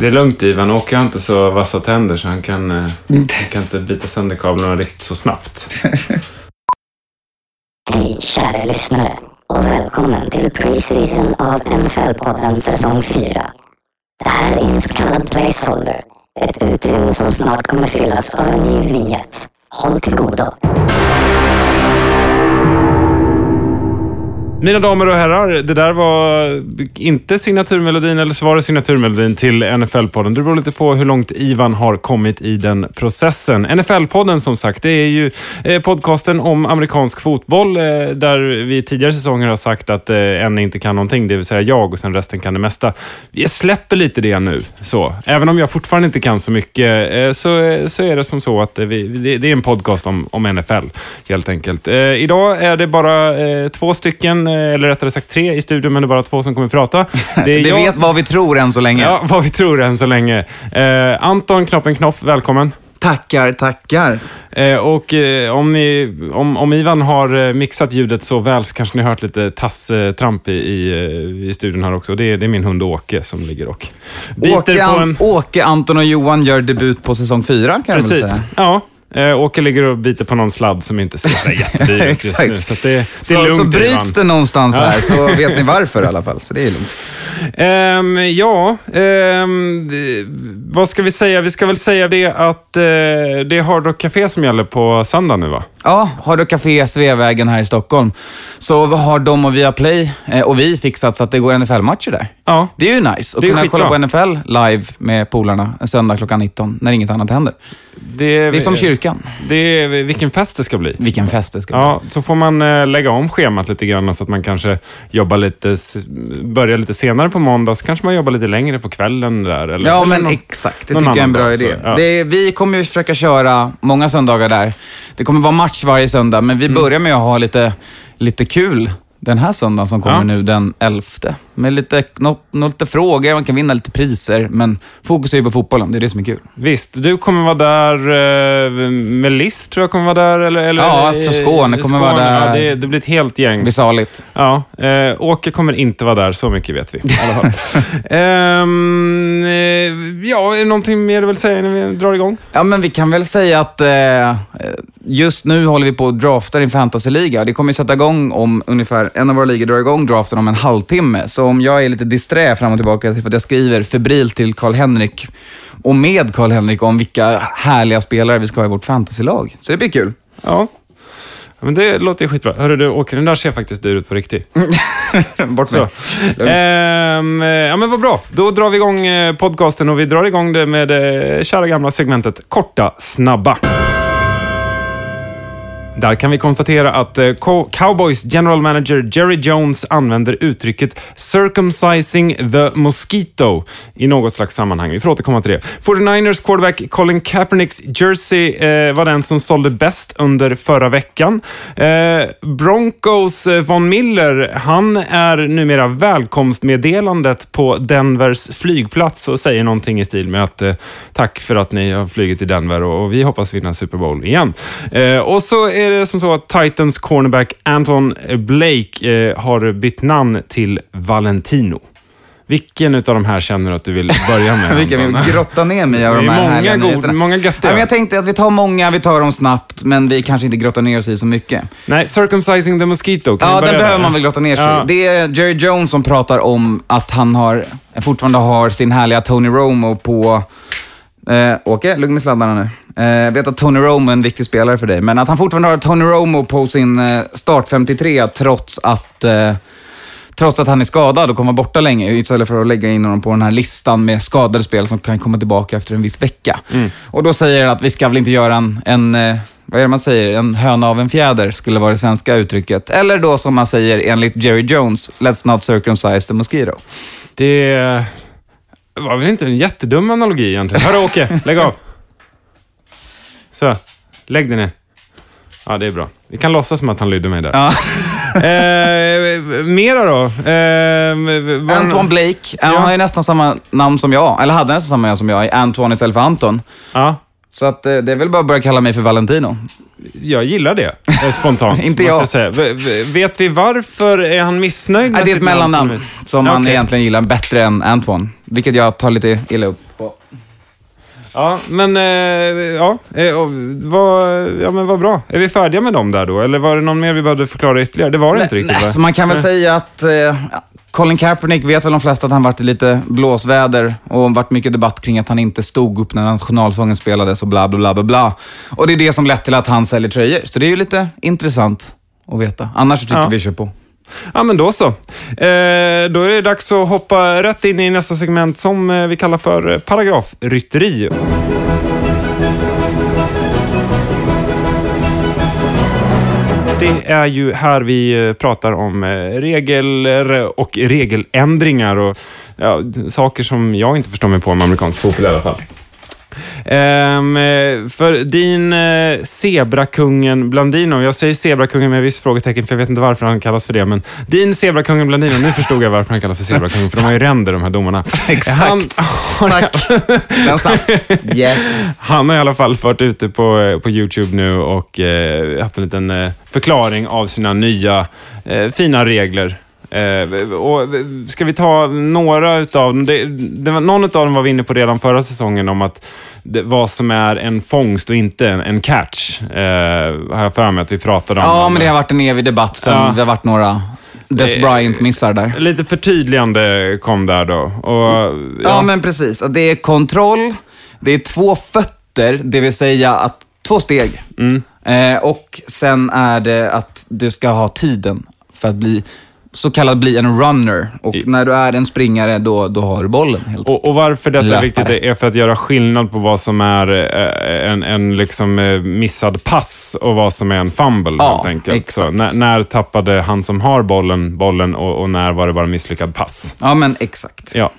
Det är lugnt Ivan, Åke har inte så vassa tänder så han kan, eh, han kan inte bita sönder kablarna riktigt så snabbt. Hej kära lyssnare och välkommen till pre-season av NFL-podden säsong 4. Det här är en så kallad placeholder, ett utrymme som snart kommer fyllas av en ny vignett. Håll till godo. Mina damer och herrar, det där var inte signaturmelodin eller så var det signaturmelodin till NFL-podden. Det beror lite på hur långt Ivan har kommit i den processen. NFL-podden som sagt, det är ju eh, podcasten om amerikansk fotboll eh, där vi tidigare säsonger har sagt att eh, en inte kan någonting, det vill säga jag och sen resten kan det mesta. Vi släpper lite det nu, så. Även om jag fortfarande inte kan så mycket så, så är det som så att vi, det, är en podcast om, om NFL helt enkelt. Idag är det bara två stycken eller rättare sagt tre i studion, men det är bara två som kommer att prata. Det, är det vet vad vi tror än så länge. Ja, vad vi tror än så länge. Eh, Anton Knoppen Knoff, välkommen. Tackar, tackar. Eh, och eh, om, ni, om, om Ivan har eh, mixat ljudet så väl så kanske ni har hört lite tasstramp i, i, eh, i studion här också. Det är, det är min hund Åke som ligger och biter Åke, på en... Åke, Anton och Johan gör debut på säsong fyra kan Precis. jag väl säga. Ja, Eh, Åke ligger och biter på någon sladd som inte ser jättedyr ut just nu. Så det, det är så, lugnt. Så bryts det någonstans där så vet ni varför i alla fall. Så det är lugnt. Um, ja, um, vad ska vi säga? Vi ska väl säga det att uh, det är Hard Rock Café som gäller på söndag nu va? Ja, Hard Rock Café Sveavägen här i Stockholm. Så har de och Viaplay eh, och vi fixat så att det går NFL-matcher där. Ja. Det är ju nice att kunna kolla på NFL live med polarna en söndag klockan 19 när inget annat händer. Det är, det är som kyrkan. Det är, vilken fest det ska bli. Vilken fest det ska ja, bli. Så får man äh, lägga om schemat lite grann så att man kanske jobbar lite, börjar lite senare på måndag, så kanske man jobbar lite längre på kvällen där. Eller, ja, eller men någon, exakt. Det tycker jag är en bra dag, idé. Så, ja. det, vi kommer ju försöka köra många söndagar där. Det kommer vara match varje söndag, men vi mm. börjar med att ha lite, lite kul den här söndagen som kommer ja. nu den 11. Med lite, något, något, lite frågor, man kan vinna lite priser, men fokus är ju på fotbollen. Det är det som är kul. Visst, du kommer vara där eh, med Liss, tror jag kommer vara där. Eller, eller, ja, Astro Skåne kommer Skåne, vara där. Ja, det, det, blir ett helt gäng. Det blir saligt. Ja, eh, Åke kommer inte vara där, så mycket vet vi. um, eh, ja, är det någonting mer du vill säga när vi drar igång? Ja, men vi kan väl säga att eh, just nu håller vi på att drafta din fantasyliga. Det kommer sätta igång om ungefär, en av våra ligor drar igång draften om en halvtimme. Så om jag är lite disträ fram och tillbaka för att jag skriver febrilt till Karl-Henrik och med Karl-Henrik om vilka härliga spelare vi ska ha i vårt fantasylag. Så det blir kul. Ja. Men det låter skitbra. Hörru du, Åke, den där ser faktiskt dyr ut på riktigt. Bort med. Ehm, ja, men vad bra. Då drar vi igång eh, podcasten och vi drar igång det med det eh, kära gamla segmentet Korta, snabba. Där kan vi konstatera att eh, Cowboys general manager Jerry Jones använder uttrycket “circumcising the mosquito” i något slags sammanhang. Vi får återkomma till det. 49ers quarterback Colin Kaepernicks jersey eh, var den som sålde bäst under förra veckan. Eh, Broncos eh, Von Miller, han är numera välkomstmeddelandet på Denvers flygplats och säger någonting i stil med att eh, “Tack för att ni har flugit till Denver och, och vi hoppas vinna Super Bowl igen”. Eh, och så är det som så att Titans cornerback Anton Blake eh, har bytt namn till Valentino. Vilken av de här känner du att du vill börja med? Vilken vill grotta ner mig av de här många härliga god, nyheterna. Många göttiga. Ja, jag tänkte att vi tar många, vi tar dem snabbt, men vi kanske inte grottar ner oss i så mycket. Nej, circumcising the mosquito. Kan ja, den behöver man väl grotta ner sig ja. Det är Jerry Jones som pratar om att han har, fortfarande har sin härliga Tony Romo på Eh, Åke, lugn med sladdarna nu. Eh, jag vet att Tony Romo är en viktig spelare för dig, men att han fortfarande har Tony Romo på sin eh, start 53 trots att, eh, trots att han är skadad och kommer borta länge, istället för att lägga in honom på den här listan med skadade spel som kan komma tillbaka efter en viss vecka. Mm. Och då säger han att vi ska väl inte göra en, en eh, vad är det man säger? En höna av en fjäder skulle vara det svenska uttrycket. Eller då som man säger enligt Jerry Jones, let's not circumcise the mosquito. Det det var väl inte en jättedum analogi egentligen. Hörru Åke, lägg av. Så, lägg dig ner. Ja, det är bra. Vi kan låtsas som att han lydde mig där. Ja. eh, mera då? Eh, Antoine Blake. Han har ju nästan samma namn som jag. Eller hade nästan samma namn som jag. Antoine istället för Anton. Ja. Så att, eh, det är väl bara att börja kalla mig för Valentino. Jag gillar det, eh, spontant. Inte jag. jag. Vet vi varför är han missnöjd med Det är ett mellannamn som okay. man egentligen gillar bättre än Antoine, vilket jag tar lite illa upp. på. Ja, men, eh, ja, eh, vad, ja, men vad bra. Är vi färdiga med dem där då? Eller var det någon mer vi behövde förklara ytterligare? Det var det inte riktigt Nej, va? så man kan väl säga att eh, Colin Kaepernick vet väl de flesta att han varit i lite blåsväder och varit mycket debatt kring att han inte stod upp när nationalsången spelades och bla bla bla bla bla. Och det är det som lett till att han säljer tröjor. Så det är ju lite intressant att veta. Annars tycker Ja. vi kör på. Ja, men då så. Eh, då är det dags att hoppa rätt in i nästa segment som eh, vi kallar för eh, paragrafrytteri. Det är ju här vi eh, pratar om eh, regler och regeländringar och ja, saker som jag inte förstår mig på med amerikansk fotboll i alla fall. Ehm, eh, för din eh, Zebrakungen Blandino, jag säger Zebrakungen med viss frågetecken för jag vet inte varför han kallas för det, men din Zebrakungen Blandino, nu förstod jag varför han kallas för Zebrakungen, för de har ju ränder de här domarna. Exakt. Han, Tack. Den satt. Yes. han har i alla fall varit ute på, eh, på YouTube nu och eh, haft en liten eh, förklaring av sina nya eh, fina regler. Eh, och, eh, ska vi ta några utav dem? Det, det var, någon av dem var vi inne på redan förra säsongen om att det, vad som är en fångst och inte en, en catch. Eh, har jag för mig att vi pratade om. Ja, men det har varit en evig debatt sen. Ja. Det har varit några Des Eh, Bryant-missar där. Lite förtydligande kom där då. Och, Ja, men precis. Det är kontroll, det är två fötter, det vill säga att två steg. Mm. Eh, och sen är det att du ska ha tiden för att bli så kallad bli en runner. Och när du är en springare, då, då har du bollen. Helt Och, och varför detta är viktigt är för att göra skillnad på vad som är eh, en, en liksom eh, missad pass och vad som är en fumble. Ja, helt enkelt. exakt. Så, när, när tappade han som har bollen bollen och, och när var det bara misslyckad pass? Ja, men exakt. Ja.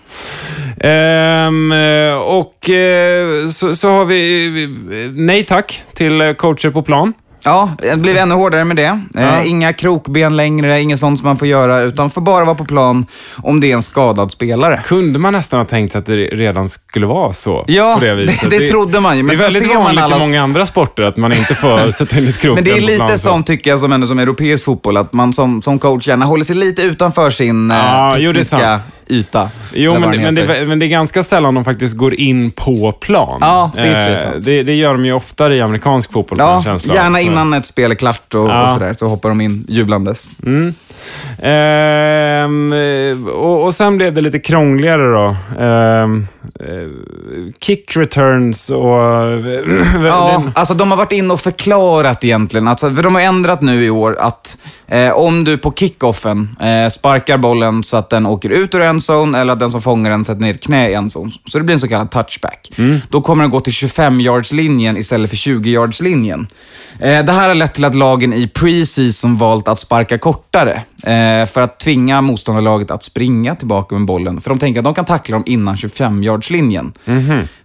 Ehm, eh, och eh, så, så har vi nej tack till coacher på plan. Ja, det blev ännu hårdare med det. Ja. Eh, inga krokben längre, inget sånt som man får göra, utan får bara vara på plan om det är en skadad spelare. Kunde man nästan ha tänkt att det redan skulle vara så? Ja, det, det- det trodde man ju, men det är väldigt vanligt alla- i många andra sporter att man inte får sätta in ett krokben Men det är lite så. sånt, tycker jag, som, ändå, som europeisk fotboll, att man som, som coach gärna håller sig lite utanför sin eh, Ja, jo, det är tekniska sant. Yta. Jo, men, men, det, men det är ganska sällan de faktiskt går in på plan. Ja, det är Eh, det, det gör de ju oftare i amerikansk fotboll, Ja, gärna innan ett spel är klart och, Ja. och sådär, så hoppar de in jublandes. Ehm, eh, och, och sen blev det lite krångligare då. Ehm, eh, kick returns och... Ja, alltså de har varit inne och förklarat egentligen. Alltså, för de har ändrat nu i år att eh, om du på kickoffen eh, sparkar bollen så att den åker ut ur endzone eller att den som fångar den sätter ner ett knä i endzone, så det blir en så kallad touchback. Då kommer den gå till 25-yards-linjen istället för 20-yards-linjen. Eh, det här har lett till att lagen i preseason valt att sparka kortare eh, för att tvinga motståndarlaget att springa tillbaka med bollen. För de tänker att de kan tackla dem innan 25-yards-linjen.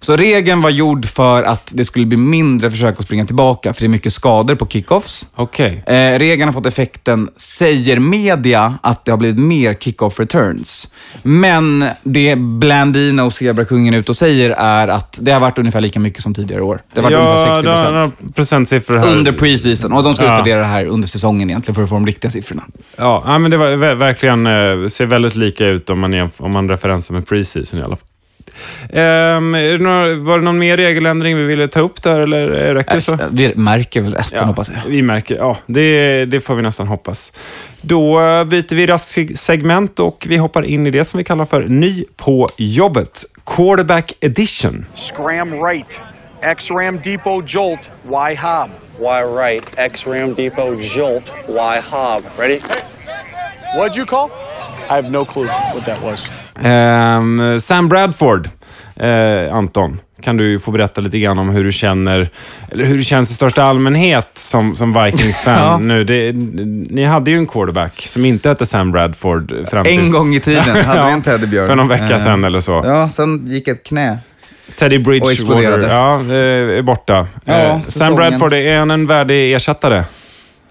Så regeln var gjord för att det skulle bli mindre försök att springa tillbaka, för det är mycket skador på kickoffs. Okej. Eh, regeln har fått effekten, säger media, att det har blivit mer kickoff returns. Men det Blandino och Zebrakungen ut och säger är att det har varit ungefär lika mycket som tidigare år. Det har varit ungefär 60 det har procent. några procentsiffror här. Under preseason. Och de ska Ja. utvärdera det här under säsongen egentligen för att få de riktiga siffrorna. Ja, ja, men det var ver- verkligen, eh, ser väldigt lika ut om man, om man referensar med preseason i alla fall. Är det några, var det någon mer regeländring vi ville ta upp där, eller räcker det så? Äh, Vi märker väl resten hoppas jag. Vi märker, ja, det, det får vi nästan hoppas. Då eh, byter vi raskt segment och vi hoppar in i det som vi kallar för ny på jobbet. Quarterback edition. Scram right. X Ram Depot Jolt. Y Hob. Y right, X Ram Depot Jolt, Y Hob. Ready? What'd you call? I have no clue what that was. Ehm, Sam Bradford, eh, Anton, kan du få berätta lite grann om hur du känner, eller hur det känns i största allmänhet som, som Vikings-fan Ja. nu. Det, ni hade ju en quarterback som inte hette Sam Bradford fram tills... En gång i tiden hade vi en teddybjörn. För någon vecka Eh, sedan eller så. Ja, sen gick ett knä. Teddy Och Bridgewater exploderade. ja, eh, är borta. Ja, Sam. Bradford, är han en värdig ersättare?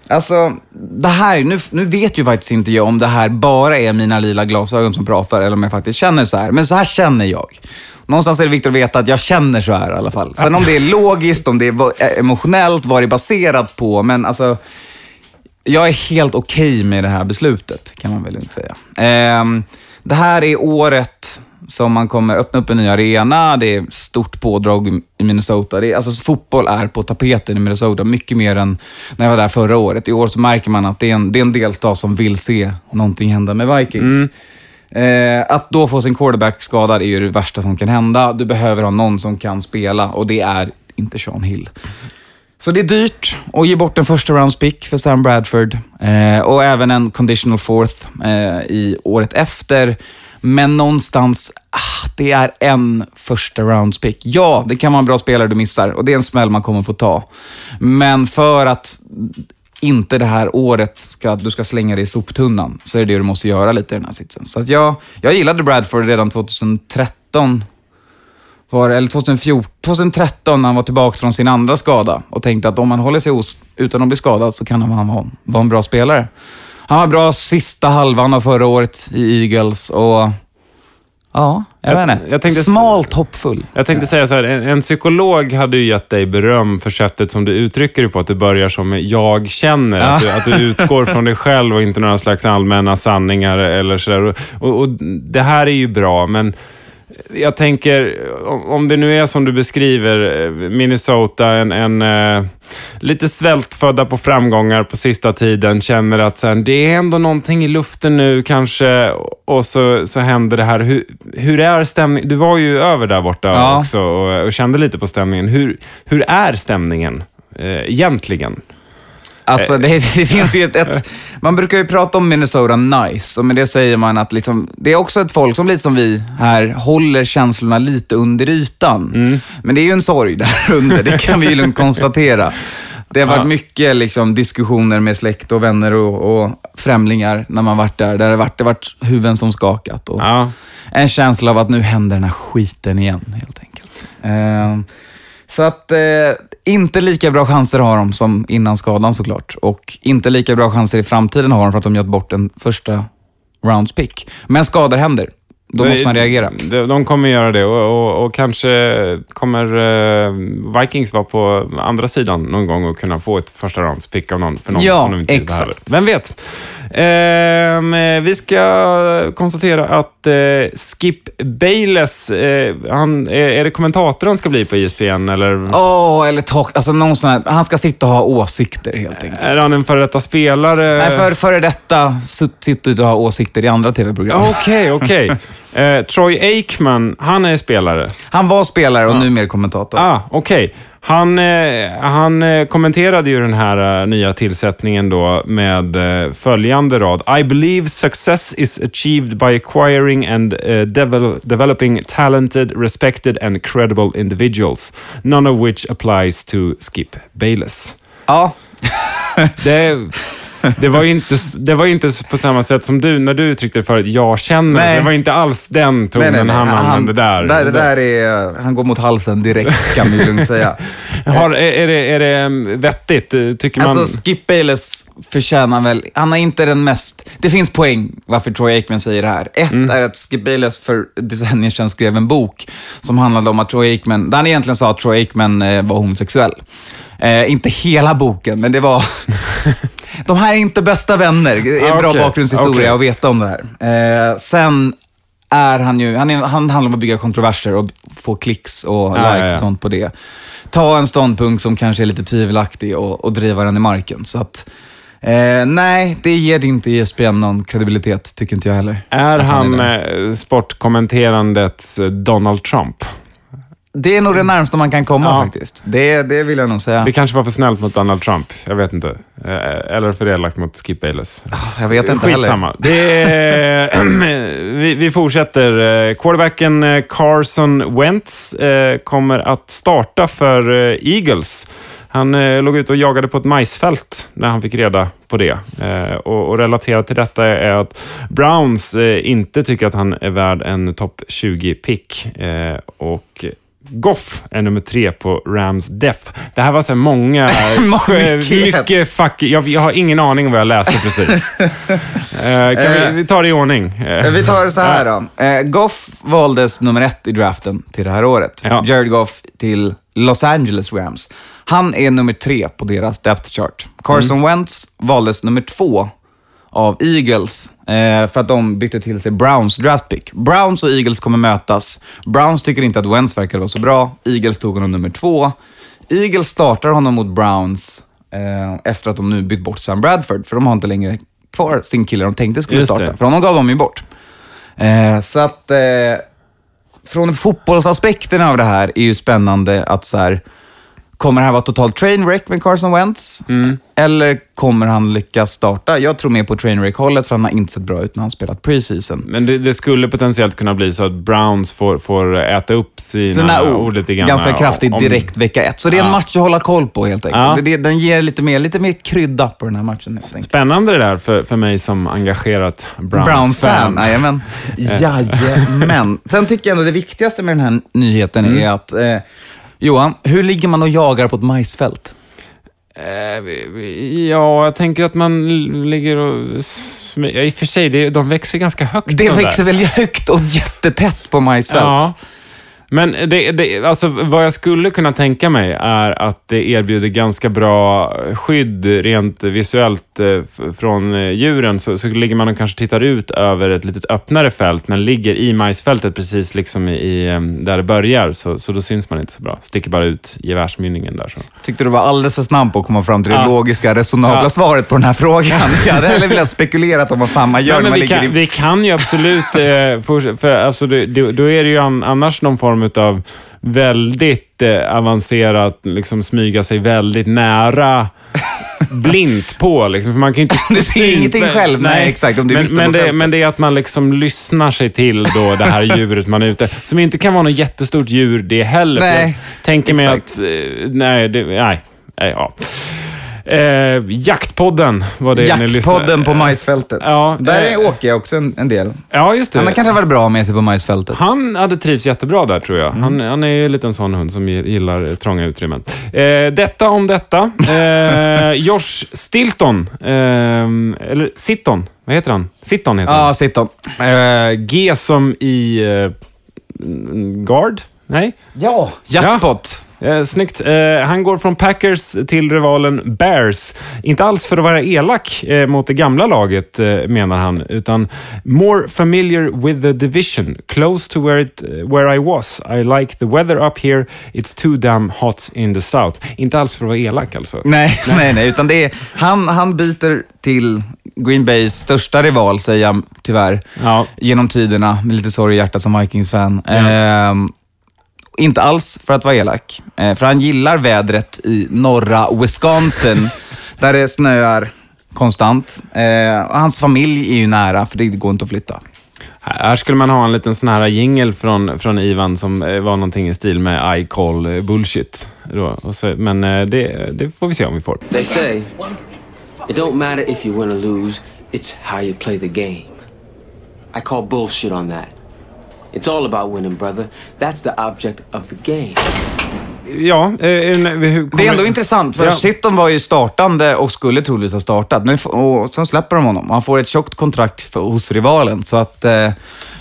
Alltså, det här, nu, nu vet ju faktiskt inte jag om det här bara är mina lila glasögon som pratar eller om jag faktiskt känner så här. Men så här känner jag. Någonstans är det viktigt att veta att jag känner så här i alla fall. Sen om det är logiskt, om det är eh, emotionellt, vad det är baserat på. Men alltså, jag är helt okej med det här beslutet, kan man väl inte säga. Eh, det här är året som man kommer öppna upp en ny arena. Det är stort pådrag i- Minnesota. Det är, alltså, fotboll är på tapeten i Minnesota, mycket mer än när jag var där förra året. I år så märker man att det är en, det är en delstat som vill se någonting hända med Vikings. Eh, att då få sin quarterback skadad är ju det värsta som kan hända. Du behöver ha någon som kan spela och det är inte Sean Hill. Så det är dyrt att ge bort en första rounds pick för Sam Bradford eh, och även en conditional fourth eh, i året efter. Men någonstans, ah, det är en första rounds pick. Ja, det kan vara en bra spelare du missar och det är en smäll man kommer få ta. Men för att inte det här året ska, du ska slänga det i soptunnan så är det det du måste göra lite i den här sitsen. Så att jag, jag gillade Bradford redan 2013 var, eller 2014, 2013 när han var tillbaka från sin andra skada och tänkte att om han håller sig os, utan att bli skadad så kan han vara, vara en bra spelare. Han var bra sista halvan av förra året i Eagles och ja, jag, Jag- vet inte. jag tänkte- Smalt hoppfull. Jag tänkte säga så här, en, en psykolog hade ju gett dig beröm för sättet som du uttrycker dig på, att det börjar som jag känner. Att, du, att du utgår från dig själv och inte några slags allmänna sanningar eller sådär. Och, och, och det här är ju bra, men jag tänker, om- det nu är som du beskriver, eh, Minnesota, en, en eh, lite svältfödda på framgångar på sista tiden, känner att här, det är ändå någonting i luften nu kanske, och så, så händer det här. Hur, hur är stämningen? Du var ju över där borta Ja. också och, och kände lite på stämningen. Hur, hur är stämningen eh, egentligen? Alltså det, det finns ju ett, ett... Man brukar ju prata om Minnesota nice och med det säger man att liksom, det är också ett folk som lite som vi här håller känslorna lite under ytan. Men det är ju en sorg där under, det kan vi ju lugnt konstatera. Det har varit Ja. mycket liksom, diskussioner med släkt och vänner och, och främlingar när man varit där. Där det har varit, det varit huvuden som skakat. Och Ja. En känsla av att nu händer den här skiten igen, helt enkelt. Ehm, så att eh, inte lika bra chanser har de som innan skadan såklart. Och inte lika bra chanser i framtiden har de för att de gett bort en första rounds pick. Men skador händer. Då måste man reagera. De, de kommer göra det och, och, och kanske kommer eh, Vikings vara på andra sidan någon gång och kunna få ett första rounds pick av någon för någon Ja, som de inte exakt. behöver. Vem vet? Eh, vi ska konstatera att eh, Skip Bayless, eh, han, är, är det kommentator han ska bli på E ESPN eller Åh, eller talk, alltså någon sån här, han ska sitta och ha åsikter helt enkelt. är han en före detta spelare? Nej, för, före detta sitter och har åsikter i andra tv-program. Okej, okej. Eh, Troy Aikman, han är spelare. Han var spelare och numera kommentator. Ah, okej. Han, eh, han eh, kommenterade ju den här eh, nya tillsättningen då med eh, följande rad. I believe success is achieved by acquiring and eh, devel- developing talented, respected and credible individuals. None of which applies to Skip Bayless. Ja, Det, det, var ju inte, det var inte på samma sätt som du, när du uttryckte det förut, jag känner. Nej. Det var inte alls den tonen han använde där. där. Det där är, han går mot halsen direkt kan vi lugnt säga. Har, är, det, är det mm, vettigt? Tycker man... Alltså Skip Bayless förtjänar väl, han är inte den mest, det finns poäng varför Troy Aikman säger det här. Ett Mm. är att Skip Bayless för decennier sedan skrev en bok som handlade om att Troy Aikman, där han egentligen sa att Troy Aikman eh, var homosexuell. Eh, inte hela boken, men det var... De här är inte bästa vänner. Det är en Ah, bra okej. bakgrundshistoria Okej. att veta om det här. Eh, sen är han ju, han, är, han handlar om att bygga kontroverser och få klicks och Ja, likes ja, ja. och sånt på det. Ta en ståndpunkt som kanske är lite tvivelaktig och, och driva den i marken. Så att, eh, nej, det ger inte ESPN någon kredibilitet, tycker inte jag heller. Är han är eh, sportkommenterandets eh, Donald Trump? Det är nog det närmsta man kan komma Ja. faktiskt. Det, det vill jag nog säga. Det kanske var för snällt mot Donald Trump. Jag vet inte. Eh, Eller för elakt mot Skip Bayless. jag vet inte heller. Skitsamma. Det är, vi, vi fortsätter. Eh, Quarterbacken eh, Carson Wentz kommer att starta för Eagles. Han eh, låg ute och jagade på ett majsfält när han fick reda på det. Eh, och, och relaterat till detta är att Browns eh, inte tycker att han är värd en topp 20-pick. Eh, och Goff är nummer tre på Rams Death. Det här var så många... Mycket. fuck... Jag, jag har ingen aning om vad jag läste precis. Eh, kan vi, vi tar det i ordning? Eh, Eh, Vi tar det så här då. Eh, Goff valdes nummer ett i draften till det här året. Ja. Jared Goff till Los Angeles Rams. Han är nummer tre på deras depth chart. Carson Mm. Wentz valdes nummer två av Eagles eh, för att de bytte till sig Browns draftpick. Browns och Eagles kommer mötas. Browns tycker inte att Wentz verkar vara så bra. Eagles tog honom nummer två. Eagles startar honom mot Browns eh, efter att de nu bytt bort Sam Bradford, för de har inte längre kvar sin kille de tänkte skulle Just starta. det. För honom gav de ju bort. Eh, så att eh, från fotbollsaspekten av det här är ju spännande att så här, kommer det här vara totalt trainwreck med Carson Wentz? Mm. Eller kommer han lyckas starta? Jag tror mer på trainwreck-hållet för han har inte sett bra ut när han spelat preseason. Men det, det skulle potentiellt kunna bli så att Browns får, får äta upp sina, Sina ord lite grann. ganska kraftigt om- direkt vecka ett. Så det är en Ja. match att hålla koll på helt enkelt. Ja. Det, den ger lite mer, lite mer krydda på den här matchen. Helt enkelt. Spännande det där för, för mig som engagerat Browns-fan. Browns-fan. Jajamän. Jajamän. Sen tycker jag ändå det viktigaste med den här nyheten Mm. är att eh, Johan, hur ligger man och jagar på ett majsfält? Eh, Ja, jag tänker att man ligger och... I och för sig, de växer ganska högt. Det de växer där. väl högt och jättetätt på majsfält? Ja. Men det, det, alltså, vad jag skulle kunna tänka mig är att det erbjuder ganska bra skydd rent visuellt eh, från eh, djuren. Så, så ligger man och kanske tittar ut över ett lite öppnare fält, men ligger i majsfältet precis liksom i, eh, där det börjar. Så, så då syns man inte så bra. Sticker bara ut gevärsmynningen där. Så. Tyckte du var alldeles för snabb på att komma fram till det Ja. logiska, resonabla Ja. svaret på den här frågan. Jag hade hellre velat spekulera om vad fan man gör Ja, när man vi, ligger kan, i... vi kan ju absolut, för, för, alltså, det, då är det ju an, annars någon form av väldigt eh, avancerat, liksom smyga sig väldigt nära blint på. Liksom, för man kan ju inte Du ser ingenting själv. Nej, exakt, om du är men, men, det, men det är att man liksom lyssnar sig till då det här djuret man är ute Som inte kan vara något jättestort djur det heller. Nej, tänker mig att... eh, Nej, det, nej, nej ja. Eh, jaktpodden var det ni lyssnade Jaktpodden på majsfältet. Ja, Där är eh, Åke också en, en del. Ja, just det. Han har kanske varit bra med sig på majsfältet. Han hade trivts jättebra där tror jag. Mm. Han, han är ju lite en sån hund som gillar trånga utrymmen. Eh, detta om detta. Eh, Josh Stilton, eh, eller Sitton, vad heter han? Sitton heter Ja, Sitton. han. Eh, G som i eh, guard? Nej? Ja, jackpot. Eh, snyggt. Eh, han går från Packers till rivalen Bears. Inte alls för att vara elak eh, mot det gamla laget, eh, menar han, utan more familiar with the division. Close to where, it, where I was. I like the weather up here. It's too damn hot in the south. Inte alls för att vara elak alltså. Nej, nej, nej, utan det är, han, han byter till Green Bays största rival, säger jag tyvärr, Ja. genom tiderna, med lite sorg i hjärtat som Vikings-fan. Ehm, inte alls för att vara elak, eh, för han gillar vädret i norra Wisconsin, där det snöar konstant. Eh, och hans familj är ju nära, för det går inte att flytta. Här skulle man ha en liten sån här jingle från, från Ivan som eh, var någonting i stil med I call bullshit. Så, men det, det får vi se om vi får. They say it don't matter if you win or lose, it's how you play the game. I call bullshit on that. It's all about winning, brother. That's the object of the game. Ja, eh, en- hur Det är ändå kommer- intressant, för Ja. Sitton var ju startande och skulle troligtvis ha startat. Nu, och sen släpper de honom. Han får ett tjockt kontrakt för, hos rivalen. Så att, eh,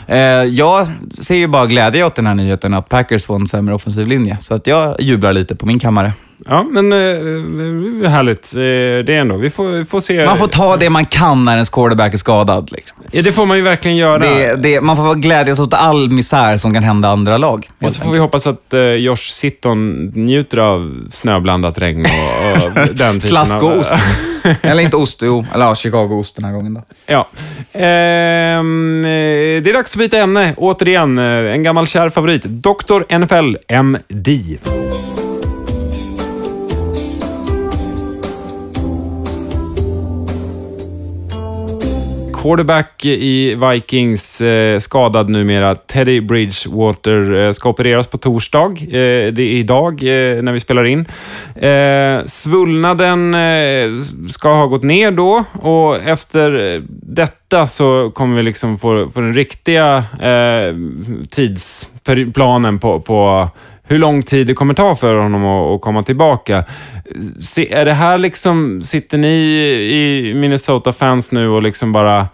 eh, jag ser ju bara glädje åt den här nyheten att Packers får en sämre offensiv linje. Så att jag jublar lite på min kammare. Ja, men eh, härligt. Eh, det är ändå, vi får, vi får se. Man får ta det man kan när ens quarterback är skadad. Liksom. Ja, det får man ju verkligen göra. Det, det, man får glädjas åt all misär som kan hända andra lag. och så får vi hoppas att eh, Josh Sitton njuter av snöblandat regn och, och den typen Slask av... och ost. Eller inte ost, jo. Eller ja, Chicago-ost den här gången då. Ja. Ehm, eh, det är dags att byta ämne. Återigen, eh, en gammal kär favorit. Dr. NFL MD. Quarterback i Vikings, eh, skadad numera. Teddy Bridgewater eh, ska opereras på torsdag. Eh, det är idag eh, när vi spelar in. Eh, svullnaden eh, ska ha gått ner då och efter detta så kommer vi liksom få, få den riktiga eh, tidsplanen på, på hur lång tid det kommer ta för honom att, komma tillbaka. Se, är det här liksom, sitter ni i Minnesota-fans nu och liksom bara...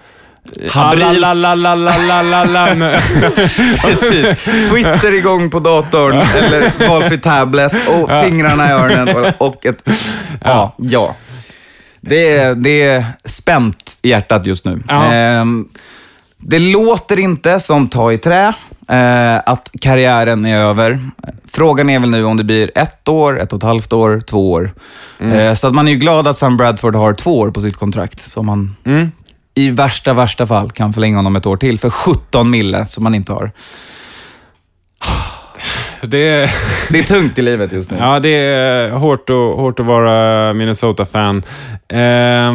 Habrilt. Precis. Twitter igång på datorn eller valfri tablet och fingrarna i öronen och, ett... Ja, ja. Det är, det är spänt i hjärtat just nu. Det låter inte som ta i trä, eh, att karriären är över. Frågan är väl nu om det blir ett år, ett och ett halvt år, två år. Eh, så att man är ju glad att Sam Bradford har två år på sitt kontrakt, som man i värsta, värsta fall kan förlänga honom ett år till för 17 mille som man inte har. Det, Det är tungt i livet just nu. ja, det är hårt att, hårt att vara Minnesota-fan. Eh,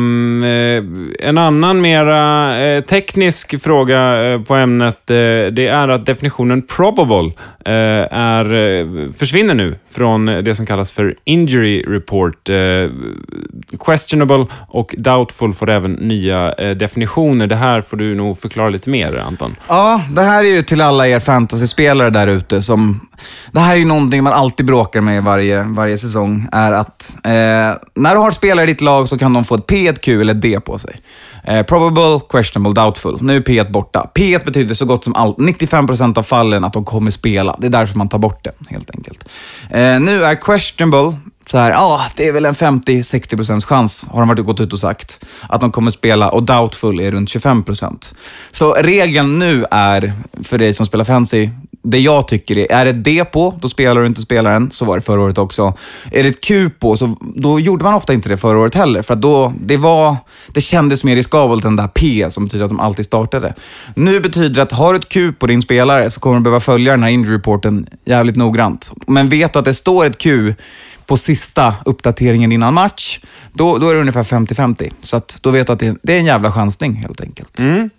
en annan mera eh, teknisk fråga eh, på ämnet, det är att definitionen probable är, försvinner nu från det som kallas för injury report. Questionable och doubtful får även nya definitioner. Det här får du nog förklara lite mer, Anton. Ja, det här är ju till alla er fantasyspelare där ute som... Det här är ju någonting man alltid bråkar med varje, varje säsong. Är att eh, när du har spelare i ditt lag så kan de få ett P, ett Q eller ett D på sig. Eh, probable, questionable, doubtful. Nu är P borta. P betyder så gott som allt, 95% av fallen att de kommer spela. Det är därför man tar bort det, helt enkelt. Eh, nu är questionable så här, ja, det är väl en 50-60% chans, har de varit gått ut och sagt, att de kommer spela och doubtful är runt 25%. Så regeln nu är, för dig som spelar fancy, det jag tycker är, är det D på, då spelar du inte spelaren. Så var det förra året också. Är det ett Q på, så då gjorde man ofta inte det förra året heller. För att då, det, var, det kändes mer riskabelt än det där P som betyder att de alltid startade. Nu betyder det att har du ett Q på din spelare så kommer du behöva följa den här injury reporten jävligt noggrant. Men vet du att det står ett Q på sista uppdateringen innan match, då, då är det ungefär 50-50. Så att då vet du att det, det är en jävla chansning helt enkelt. Mm.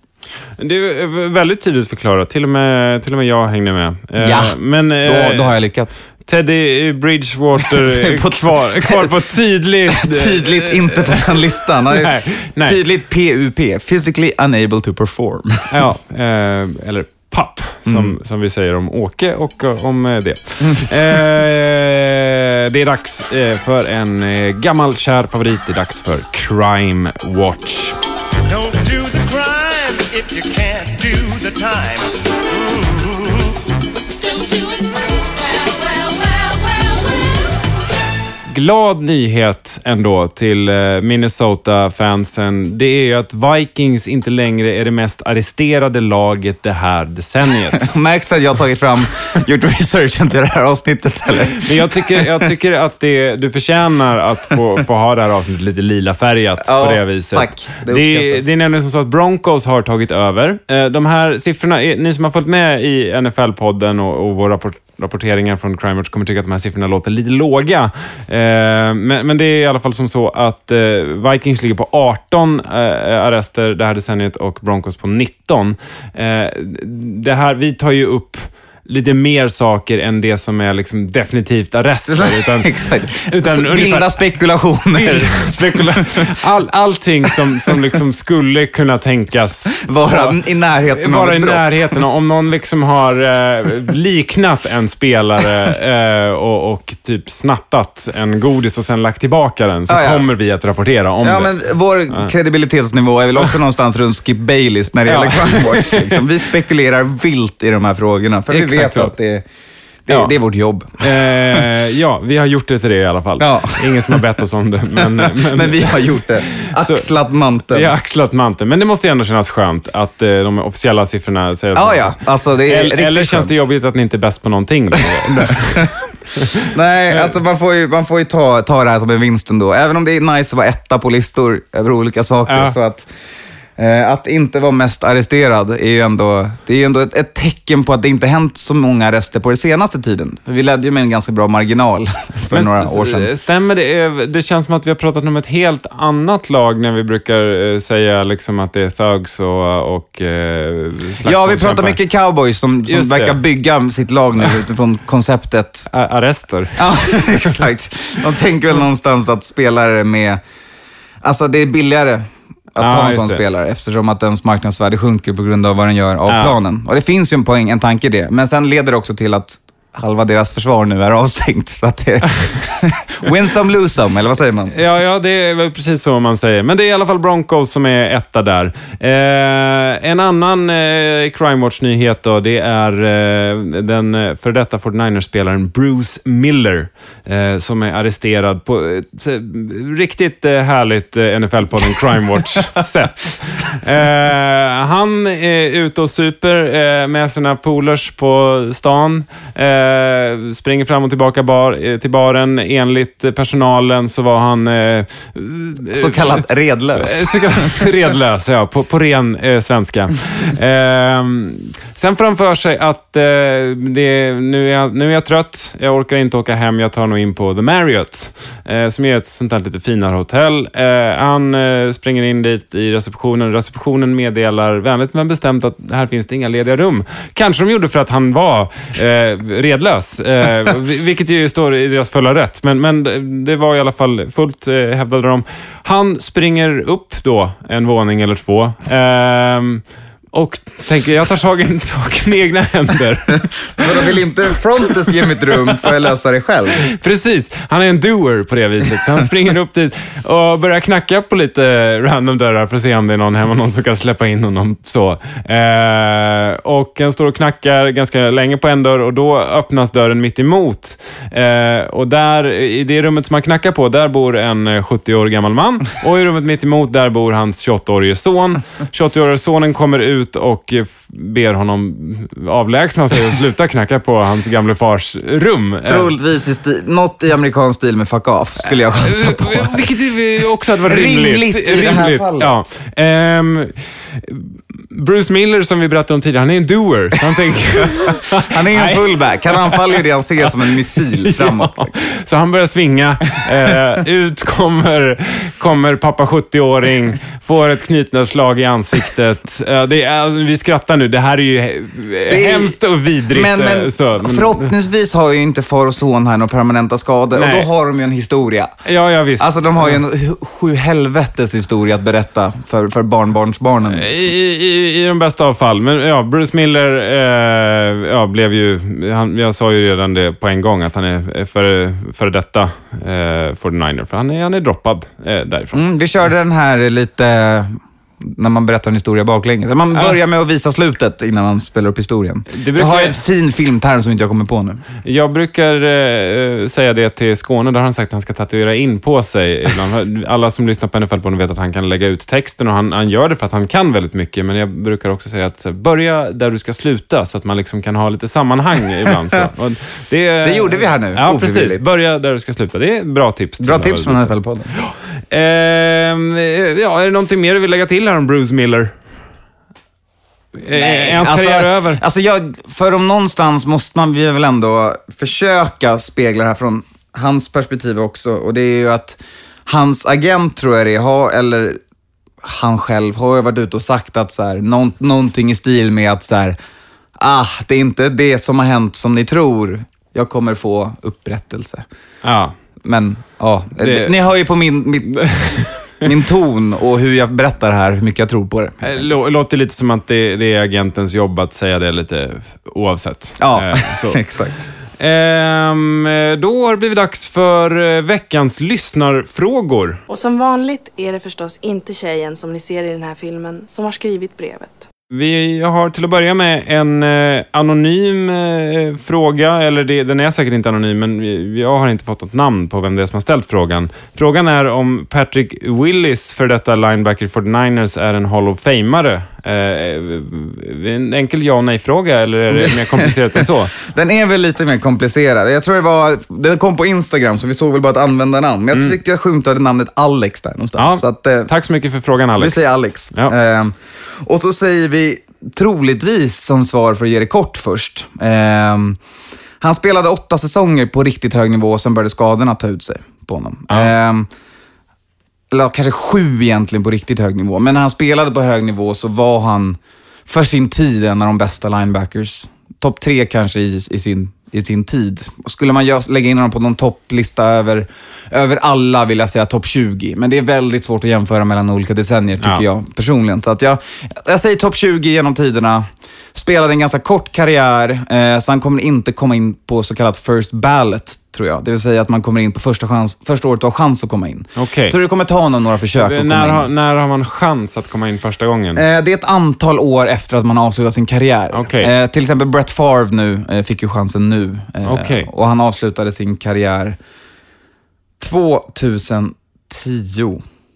Det är väldigt tydligt förklarat. Till och med, till och med jag hängde med. Eh, Ja, men, Då, eh, då har jag lyckats. Teddy Bridgewater är På- kvar, kvar på tydligt... Tydligt inte på den listan. Nej, nej. Tydligt PUP, physically unable to perform. Ja, eh, eller papp, som, Mm. som vi säger om Åke och eh, om eh, det. Eh, det är dags eh, för en eh, gammal kär favorit. Det är dags för Crime Watch. If you can't do the time. Glad nyhet ändå till eh, Minnesota-fansen. Det är ju att Vikings inte längre är det mest arresterade laget det här decenniet. Märks att jag har tagit fram, gjort researchen till det här avsnittet eller? Men jag tycker, jag tycker att det, du förtjänar att få, få ha det här avsnittet lite lila färgat Ja, på det viset. tack. Det Det, det är nämligen som så att Broncos har tagit över. Eh, De här siffrorna, ni som har följt med i NFL-podden och, och våra rapport, rapporteringar från Crime Watch kommer tycka att de här siffrorna låter lite låga. Eh, Men, men det är i alla fall som så att eh, Vikings ligger på 18 eh, arrester det här decenniet och Broncos på 19. Eh, Det här, vi tar ju upp lite mer saker än det som är liksom definitivt arrester. Utan, Exakt. utan Så ungefär- spekulationer. Spekula All, allting som, som liksom skulle kunna tänkas Vara i närheten av vara i ett brott. närheten. Om någon liksom har eh, liknat en spelare eh, och, och typ snattat en godis och sen lagt tillbaka den, så Ja, ja. kommer vi att rapportera om Ja, det. men vår kredibilitetsnivå är väl också någonstans runt Skip Bayless när det Ja. gäller Crime Watch. Liksom. Vi spekulerar vilt i de här frågorna, för vi vet så. att det, det, Ja. det är vårt jobb. Eh, ja, vi har gjort det till det i alla fall. Ja. Ingen som har bett oss om det. Men, men, Men vi har gjort det. Axlat manteln. vi har axlat manteln. Men det måste ju ändå kännas skönt att eh, de officiella siffrorna säger att Ja, ja. Alltså, det är Eller, eller känns skönt. det jobbigt att ni inte är bäst på någonting? Nej, alltså man får ju, man får ju ta, ta det här som en vinst ändå. Även om det är nice att vara etta på listor över olika saker. Ja. Så att, eh, att inte vara mest arresterad är ju ändå, det är ju ändå ett, ett tecken på att det inte hänt så många arrester på den senaste tiden. För vi ledde ju med en ganska bra marginal för Men några år sedan. Stämmer det? Eh, Det känns som att vi har pratat om ett helt annat lag när vi brukar eh, säga liksom att det är thugs och, och eh, Ja, vi pratar mycket cowboys som, som Just det. verkar bygga sitt lag nu utifrån konceptet. A- Arrester. Ja, exakt. De tänker väl någonstans att spelare med... Alltså det är billigare att Ja, ta en sån det. spelare eftersom att ens marknadsvärde sjunker på grund av vad den gör av Ja. planen. Och det finns ju en poäng, en tanke i det. Men sen leder det också till att halva deras försvar nu är avstängt. Så att det win some, lose some, eller vad säger man? Ja, ja, det är väl precis så man säger. Men det är i alla fall Broncos som är etta där. Eh, en annan eh, Crime Watch-nyhet då, det är eh, den eh, för detta 49ers-spelaren Bruce Miller, eh, som är arresterad på eh, riktigt eh, härligt NFL-podden Crime Watch-sätt. Han är ute och super med sina polers på stan. Eh, springer fram och tillbaka bar, eh, till baren. Enligt personalen så var han... Eh, Så kallad redlös. Eh, Så kallad redlös, ja. På, på ren eh, svenska. Eh, sen får han för sig att eh, det, nu, är jag, nu är jag trött, jag orkar inte åka hem, jag tar nog in på The Marriott, eh, som är ett sånt där lite finare hotell. Eh, han eh, springer in dit i receptionen. Receptionen meddelar vänligt men bestämt att här finns det inga lediga rum. Kanske de gjorde för att han var eh, redlös, eh, vilket ju står i deras fulla rätt. Men, men det var i alla fall fullt, eh, hävdade de. Han springer upp då en våning eller två. Eh, och tänker, jag tar saken, saken i egna händer. Men vill inte Frontes ge mitt rum, får jag lösa det själv. Precis, han är en doer på det viset. Så han springer upp dit och börjar knacka på lite random dörrar för att se om det är någon hemma, någon som kan släppa in honom. Så. Eh, och han står och knackar ganska länge på en dörr och då öppnas dörren mitt emot. Eh, och där, i det rummet som han knackar på, där bor en eh, 70 år gammal man. Och i rummet mitt emot, där bor hans 28-årige son. 28-årige sonen kommer ut och eh, ber honom avlägsna sig och sluta knacka på hans gamle fars rum. Eh, Troligtvis i stil, något i amerikansk stil med fuck off, skulle jag chansa på. Eh, Vilket ju också hade varit rimligt. Rimligt i det här fallet. Ja. Ehm, Bruce Miller, som vi berättade om tidigare, han är en doer. Han tänker... Han är Nej. fullback. Han anfaller ju det han ser som en missil framåt. Ja, så han börjar svinga. Eh, ut kommer, kommer pappa 70-åring, får ett knytnävsslag i ansiktet. Eh, det är, vi skrattar nu. Det här är ju he- är- hemskt och vidrigt. Men, eh, men så, men- förhoppningsvis har ju inte far och son här några permanenta skador Nej. och då har de ju en historia. Ja, ja visst. Alltså de har ju en sju helvetes historia att berätta för, för barnbarnsbarnen. I, i, i de bästa av fall. Men ja, Bruce Miller eh, ja, blev ju... Han, jag sa ju redan det på en gång, att han är eh, före för detta eh, 49er. För han är, han är droppad eh, därifrån. Mm, vi körde den här lite när man berättar en historia baklänges. Man Ja. börjar med att visa slutet innan man spelar upp historien. Brukar- Jag har en fin filmterm som inte jag kommer på nu. Jag brukar eh, säga det till Skåne, där har han sagt att han ska tatuera in på sig. ibland. Alla som lyssnar på NFL på vet att han kan lägga ut texten och han, han gör det för att han kan väldigt mycket. Men jag brukar också säga att börja där du ska sluta så att man liksom kan ha lite sammanhang ibland. Det, Det gjorde vi här nu, Ja, precis. Börja där du ska sluta. Det är bra tips. Bra tips från. NFL-podden. Ehm, ja, är det någonting mer du vill lägga till här om Bruce Miller? Nej, är hans karriär över? Alltså jag, för om någonstans måste man väl ändå försöka spegla det här från hans perspektiv också. Och det är ju att hans agent, tror jag det är, har, eller han själv har ju varit ute och sagt att så här, någon, någonting i stil med att så här, ah, det är inte det som har hänt som ni tror. Jag kommer få upprättelse. Ja. Men ja, Det- ni hör ju på min, min, min ton och hur jag berättar här, hur mycket jag tror på det. Eh, lå- Låter lite som att det, det är agentens jobb att säga det lite oavsett. Ja, Eh, så. exakt. Ehm, eh, då har det blivit dags för eh, veckans lyssnarfrågor. Och som vanligt är det förstås inte tjejen som ni ser i den här filmen som har skrivit brevet. Vi har till att börja med en eh, anonym eh, fråga, eller det, den är säkert inte anonym, men vi- jag har inte fått något namn på vem det är som har ställt frågan. Frågan är om Patrick Willis, för detta Linebacker49ers, är en Hall of Famare. Eh, en enkel ja och nej-fråga, eller är det mer komplicerat än så? Den är väl lite mer komplicerad. Jag tror det var, det kom på Instagram, så vi såg väl bara ett användarnamn. Men jag tycker jag skymtade namnet Alex där någonstans. Mm. Ja, så att, eh, Tack så mycket för frågan, Alex. Vi säger Alex. Ja. Ehm, och så säger vi troligtvis som svar för att ge det kort först. Ehm, han spelade åtta säsonger på riktigt hög nivå och sen började skadorna ta ut sig på honom. Ja. Eller kanske sju egentligen på riktigt hög nivå. Men när han spelade på hög nivå så var han för sin tid en av de bästa linebackers. Topp tre kanske i, i sin i sin tid. Skulle man gö- lägga in honom på någon topplista över, över alla vill jag säga topp 20. Men det är väldigt svårt att jämföra mellan olika decennier tycker Ja. jag personligen. Så att jag, jag säger topp 20 genom tiderna. Spelade en ganska kort karriär, eh, så han kommer inte komma in på så kallat first ballot, tror jag. Det vill säga att man kommer in på första, chans, första året du har chans att komma in. Tror du det kommer ta honom några försök att komma När in? har, när har man chans att komma in första gången? Eh, Det är ett antal år efter att man har avslutat sin karriär. Okej. Eh, till exempel Brett Favre nu eh, fick ju chansen nu. Eh, Okej. Och han avslutade sin karriär 2010.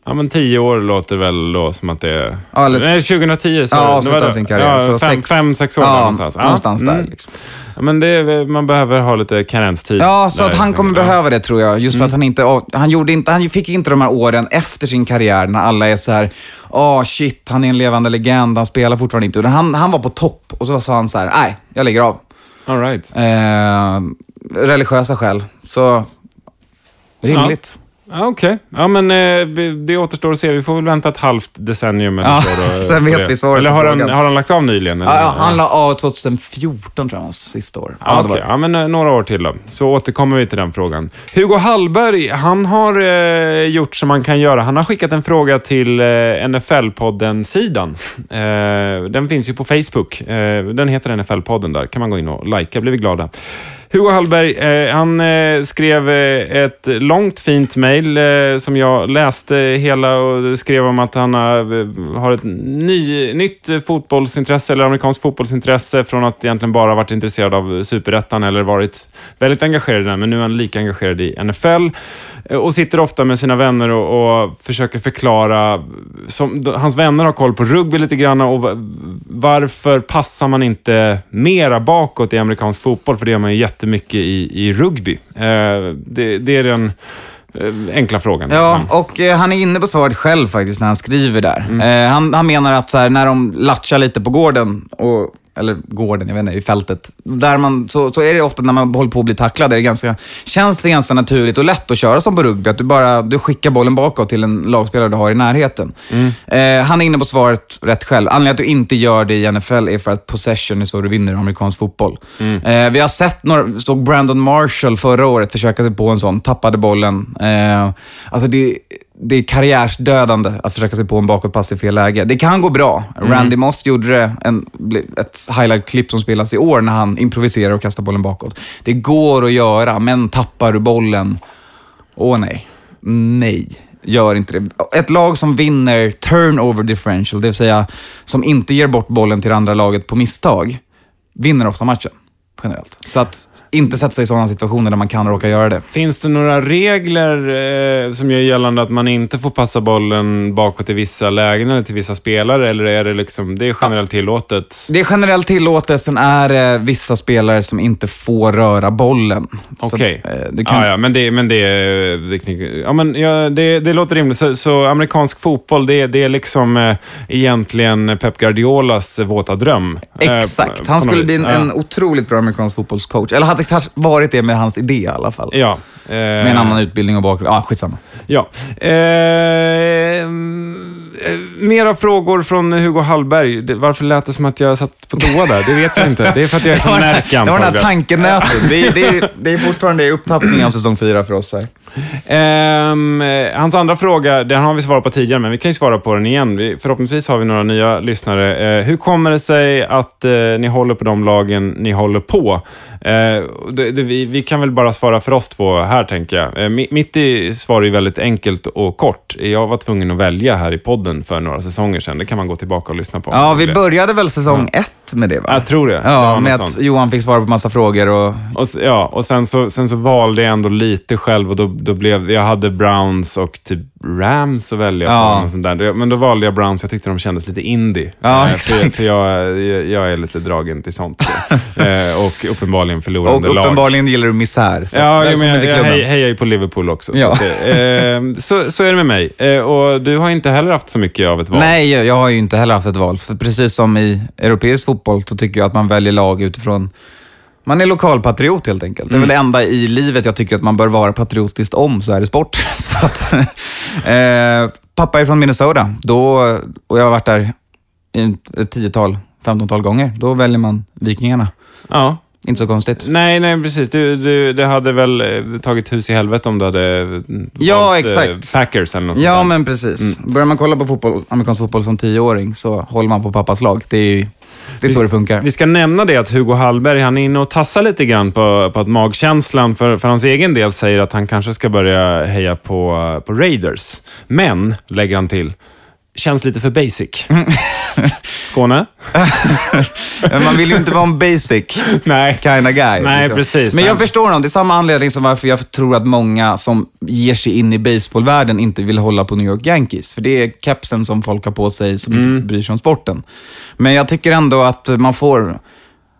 Ja, men tio år låter väl då som att det är... Ja, eller- Nej, 2010 så Ja, avslutade sin karriär. Ja, så fem, sex, fem, sex år ja, någonstans. Ja, någonstans där. mm. Liksom. Ja, men är- man behöver ha lite karenstid. Ja, så att där. han kommer Ja. behöva det tror jag. Just för att han inte, han gjorde inte, han fick inte de här åren efter sin karriär när alla är så här, åh shit, han är en levande legend, han spelar fortfarande inte. Han, han var på topp och så sa han så här, nej, jag lägger av. All right. Eh, religiösa skäl. Så, rimligt. Ja, Okej. Ja, men eh, det återstår att se. Vi får väl vänta ett halvt decennium eller Ja, så. Då, sen vet det. vi svaret Eller har han, har han lagt av nyligen? Eller? Ja, han la av 2014 tror jag, hans sista år. Ja, okej. det. ja, men eh, några år till då. Så återkommer vi till den frågan. Hugo Hallberg, han har eh, gjort som man kan göra. Han har skickat en fråga till eh, NFL-podden-sidan. Eh, den finns ju på Facebook. Den heter NFL-podden där. kan man gå in och likea. blir vi glada. Hugo Hallberg, eh, han eh, skrev eh, ett långt fint mejl eh, som jag läste hela och skrev om att han har, eh, har ett ny, nytt fotbollsintresse, eller amerikanskt fotbollsintresse, från att egentligen bara varit intresserad av superettan eller varit väldigt engagerad i den, men nu är han lika engagerad i NFL och sitter ofta med sina vänner och, och försöker förklara, som, hans vänner har koll på rugby lite grann och va- varför passar man inte mera bakåt i amerikansk fotboll? För det gör man ju jättemycket i, i rugby. Eh, det, det är den eh, enkla frågan. Ja, och eh, han är inne på svaret själv faktiskt när han skriver där. Mm. Eh, han, han menar att så här, när de latchar lite på gården, och, eller gården, jag vet inte, i fältet, där man, så, så är det ofta när man håller på att bli tacklad, är det ganska, känns det ganska naturligt och lätt att köra som på rugby, att du bara du skickar bollen bakåt till en lagspelare du har i närheten. Mm. Eh, han är inne på svaret rätt själv. Anledningen att du inte gör det i NFL är för att possession är så du vinner i amerikansk fotboll. Mm. Eh, vi har sett, några, såg Brandon Marshall förra året försöka sig på en sån, tappade bollen. Eh, alltså det, det är karriärsdödande att försöka sig på en bakåtpass i fel läge. Det kan gå bra. Randy Moss gjorde en, ett highlight-klipp som spelas i år när han improviserar och kastar bollen bakåt. Det går att göra, men tappar du bollen, åh nej. Nej, gör inte det. Ett lag som vinner turnover differential, det vill säga som inte ger bort bollen till det andra laget på misstag, vinner ofta matchen. Generellt. Så att inte sätta sig i sådana situationer där man kan råka göra det. Finns det några regler eh, som gör gällande att man inte får passa bollen bakåt i vissa lägen eller till vissa spelare? Eller är det liksom, det är generellt tillåtet? Det är generellt tillåtet, sen är det vissa spelare som inte får röra bollen. Okej. eh, du kan- Ja, ja, men det, men det, det, ja, men, ja, det, det låter rimligt. Så, så amerikansk fotboll, det, det är liksom eh, egentligen Pep Guardiolas våta dröm. eh, Exakt. Han skulle bli en, en otroligt bra amerikansk fotbollscoach. Eller hade kanske varit det med hans idé i alla fall. Ja. eh, Med en annan utbildning och bakgrund. Ja, skitsamma. Ja. Eh, eh, mera frågor från Hugo Hallberg. Det, varför lät det som att jag satt på toa där? Det vet jag inte. Det är för att jag är från Närke det var den här antagligen. tankenötet. Det, är- det, är- det är fortfarande upptappningen av säsong fyra för oss här. Eh, hans andra fråga, den har vi svarat på tidigare, men vi kan ju svara på den igen. Vi, förhoppningsvis har vi några nya lyssnare. Eh, hur kommer det sig att eh, ni håller på de lagen ni håller på? Eh, det, det, vi, vi kan väl bara svara för oss två här, tänker jag. Mi- mitt i svar är väldigt enkelt och kort. Jag var tvungen att välja här i podden för några säsonger sedan. Det kan man gå tillbaka och lyssna på. Ja, vi började väl säsong ett med det va? Jag tror det. Det Ja, något med sånt. att Johan fick svara på massa frågor och... Och, ja, och sen så, sen så valde jag ändå lite själv och då, då blev, jag hade Browns och typ Rams att välja Ja. på. Och sånt där. Men då valde jag Browns, jag tyckte de kändes lite indie. Ja, Eh, för, för jag, jag, jag är lite dragen till sånt. Så. Eh, och uppenbarligen Och förlorande lag. uppenbarligen gillar du misär. Ja, jag, men, jag hej- hejar ju på Liverpool också. Ja. Så, det, eh, så, så är det med mig. Eh, och du har inte heller haft så mycket av ett val. Nej, jag har ju inte heller haft ett val. För precis som i europeisk fotboll så tycker jag att man väljer lag utifrån... Man är lokalpatriot helt enkelt. Det är väl det enda i livet jag tycker att man bör vara patriotiskt om, så är det sport. att, eh, pappa är från Minnesota då, och jag har varit där ett tiotal, femtontal gånger. Då väljer man Vikingarna. Ja. Inte så konstigt. Nej, nej precis. Du, du, det hade väl eh, tagit hus i helvete om du hade eh, Ja, valt, eh, exakt. Packers eller något sånt Ja, där. men precis. Börjar man kolla på fotboll, amerikansk fotboll som tioåring så håller man på pappas lag. Det är det är så det funkar. Vi ska nämna det att Hugo Hallberg, han är inne och tassar lite grann på, på att magkänslan för, för hans egen del säger att han kanske ska börja heja på, på Raiders. Men, lägger han till, känns lite för basic. Skåne? Men man vill ju inte vara en basic Nej. kind of guy. Nej, precis. Men jag Nej. förstår honom. Det är samma anledning som varför jag tror att många som ger sig in i baseballvärlden inte vill hålla på New York Yankees. För det är kepsen som folk har på sig som Mm. inte bryr sig om sporten. Men jag tycker ändå att man får,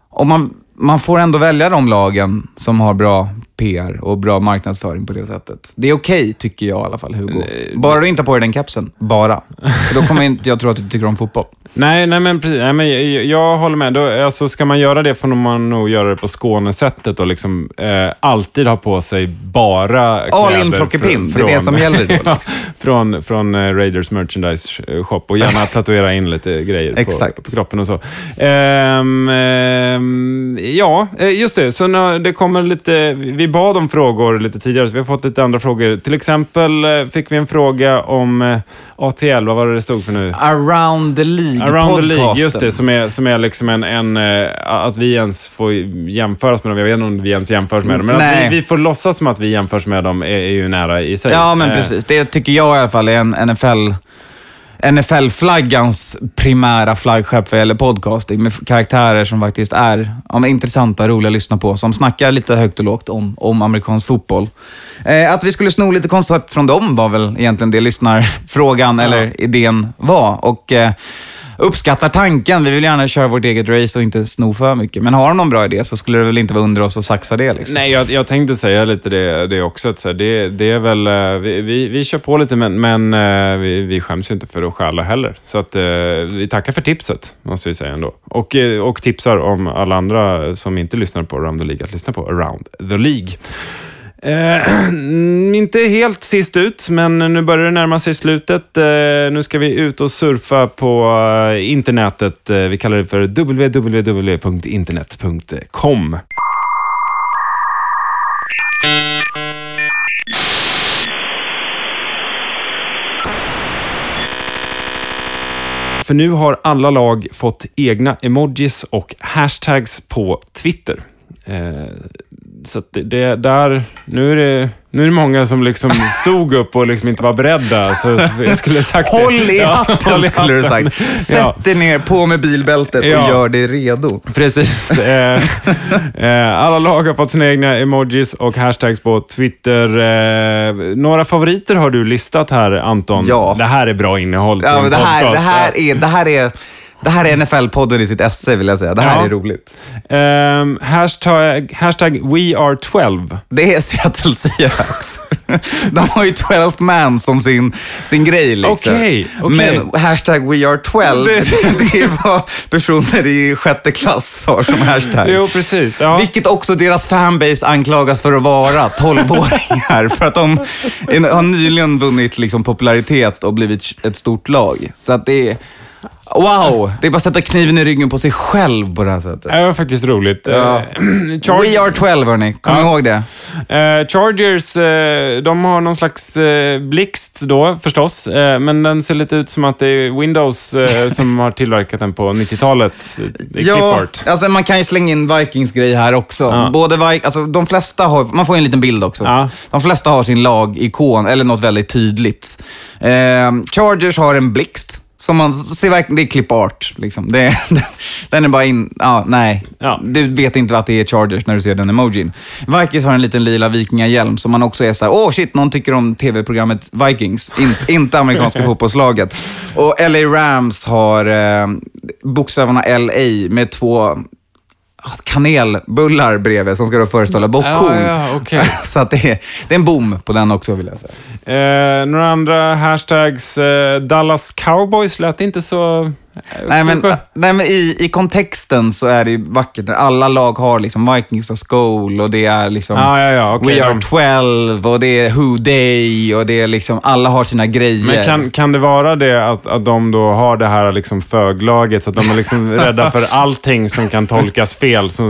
om man, man får ändå välja de lagen som har bra PR och bra marknadsföring på det sättet. Det är okej, tycker jag i alla fall, Hugo. Bara du inte har på dig den kepsen. Bara. För då kommer inte jag tro att du tycker om fotboll. Nej, nej, men, precis, nej, men jag, jag håller med. Då, alltså, ska man göra det får man nog göra det på Skånesättet och liksom, eh, alltid ha på sig bara All in kläder plockepinn, det är det som gäller då, liksom. Ja, från från eh, Raiders merchandise shop och gärna tatuera in lite grejer på, Exakt. på kroppen och så. Ehm, ehm, ja, eh, just det. Så när det kommer lite, vi bad om frågor lite tidigare, så vi har fått lite andra frågor. Till exempel eh, fick vi en fråga om eh, ATL, vad var det det stod för nu? Around the League Around the League, podcasten. just det. Som är, som är liksom en, en... eh, Att vi ens får jämföras med dem. Jag vet inte om vi ens jämförs med dem. Men Nej. att vi, vi får låtsas som att vi jämförs med dem är, är ju nära i sig. Ja, men precis. Det tycker jag i alla fall är en NFL... NFL-flaggans primära flaggskepp vad gäller podcasting med karaktärer som faktiskt är ja, intressanta och roliga att lyssna på, som snackar lite högt och lågt om, om amerikansk fotboll. Eh, att vi skulle sno lite koncept från dem var väl egentligen det lyssnarfrågan eller idén var. Och eh, uppskattar tanken. Vi vill gärna köra vårt eget race och inte sno för mycket. Men har de någon bra idé så skulle det väl inte vara under oss att saxa det. Liksom. Nej, jag, jag tänkte säga lite det, det också. Att så här, det, det är väl, eh, vi, vi, vi kör på lite, men, men eh, vi, vi skäms ju inte för att stjäla heller. Så att, eh, vi tackar för tipset, måste vi säga ändå. Och, och tipsar om alla andra som inte lyssnar på Around the League att lyssna på Around the League. Eh, inte helt sist ut, men nu börjar det närma sig slutet. Eh, nu ska vi ut och surfa på eh, internetet. Eh, vi kallar det för www.internet.com. För nu har alla lag fått egna emojis och hashtags på Twitter. Eh, så det, det där, nu är det, nu är det många som liksom stod upp och liksom inte var beredda. Så jag skulle sagt. Håll i Ja, hatten håll i skulle du sagt. Sätt Ja. dig ner, på med bilbältet Ja. och gör dig redo. Precis. Eh, eh, alla lag har fått sina egna emojis och hashtags på Twitter. Eh, några favoriter har du listat här, Anton. Ja. Det här är bra innehåll Ja, det, här, det, här är, det här är, det här är NFL-podden i sitt esse, vill jag säga. Det här Ja. är roligt. Ehm, hashtag, hashtag We Are 12. Det är Seattle Seahawks. De har ju 12 man som sin, sin grej. Liksom. Okej, okej. Men hashtag We Are 12, det, Det- är vad personer i sjätte klass har som hashtag. Jo, precis. Ja. Vilket också deras fanbase anklagas för att vara, 12-åringar. för att de har nyligen vunnit liksom popularitet och blivit ett stort lag. Så att det är... Wow! Det är bara att sätta kniven i ryggen på sig själv på det här sättet. Det var faktiskt roligt. Ja. Eh, Charg- We are 12 hörni, kom Ja. ihåg det. Eh, Chargers, eh, de har någon slags blixt då förstås, men den ser lite ut som att det är Windows som har tillverkat den på 90-talet. i Ja, clipart. alltså man kan ju slänga in Vikings-grej här också. Både Vi- alltså, de flesta har, man får ju en liten bild också. De flesta har sin lagikon, eller något väldigt tydligt. Chargers har en blixt. Som man ser verkligen, det är clipart. Liksom. Det, den är bara in, ja, nej. Ja. Du vet inte att det är Chargers när du ser den emojin. Vikings har en liten lila vikingahjälm som man också är så här, åh shit, någon tycker om tv-programmet Vikings, In, inte amerikanska fotbollslaget. Och LA Rams har eh, bokstäverna LA med två kanelbullar bredvid som ska då föreställa bockhorn. Ja, ja, okej. Så att det, är, det är en boom på den också vill jag säga. Eh, några andra hashtags. Eh, Dallas Cowboys lät inte så Nej, men, nej, men i, i kontexten så är det vackert. när Alla lag har liksom Vikings of Skull och det är liksom Ja, ja, ja, okej, We Are de- 12 och det är Who Day och det är liksom, alla har sina grejer. Men kan, kan det vara det att, att de då har det här liksom föglaget, så att de är liksom rädda för allting som kan tolkas fel? Så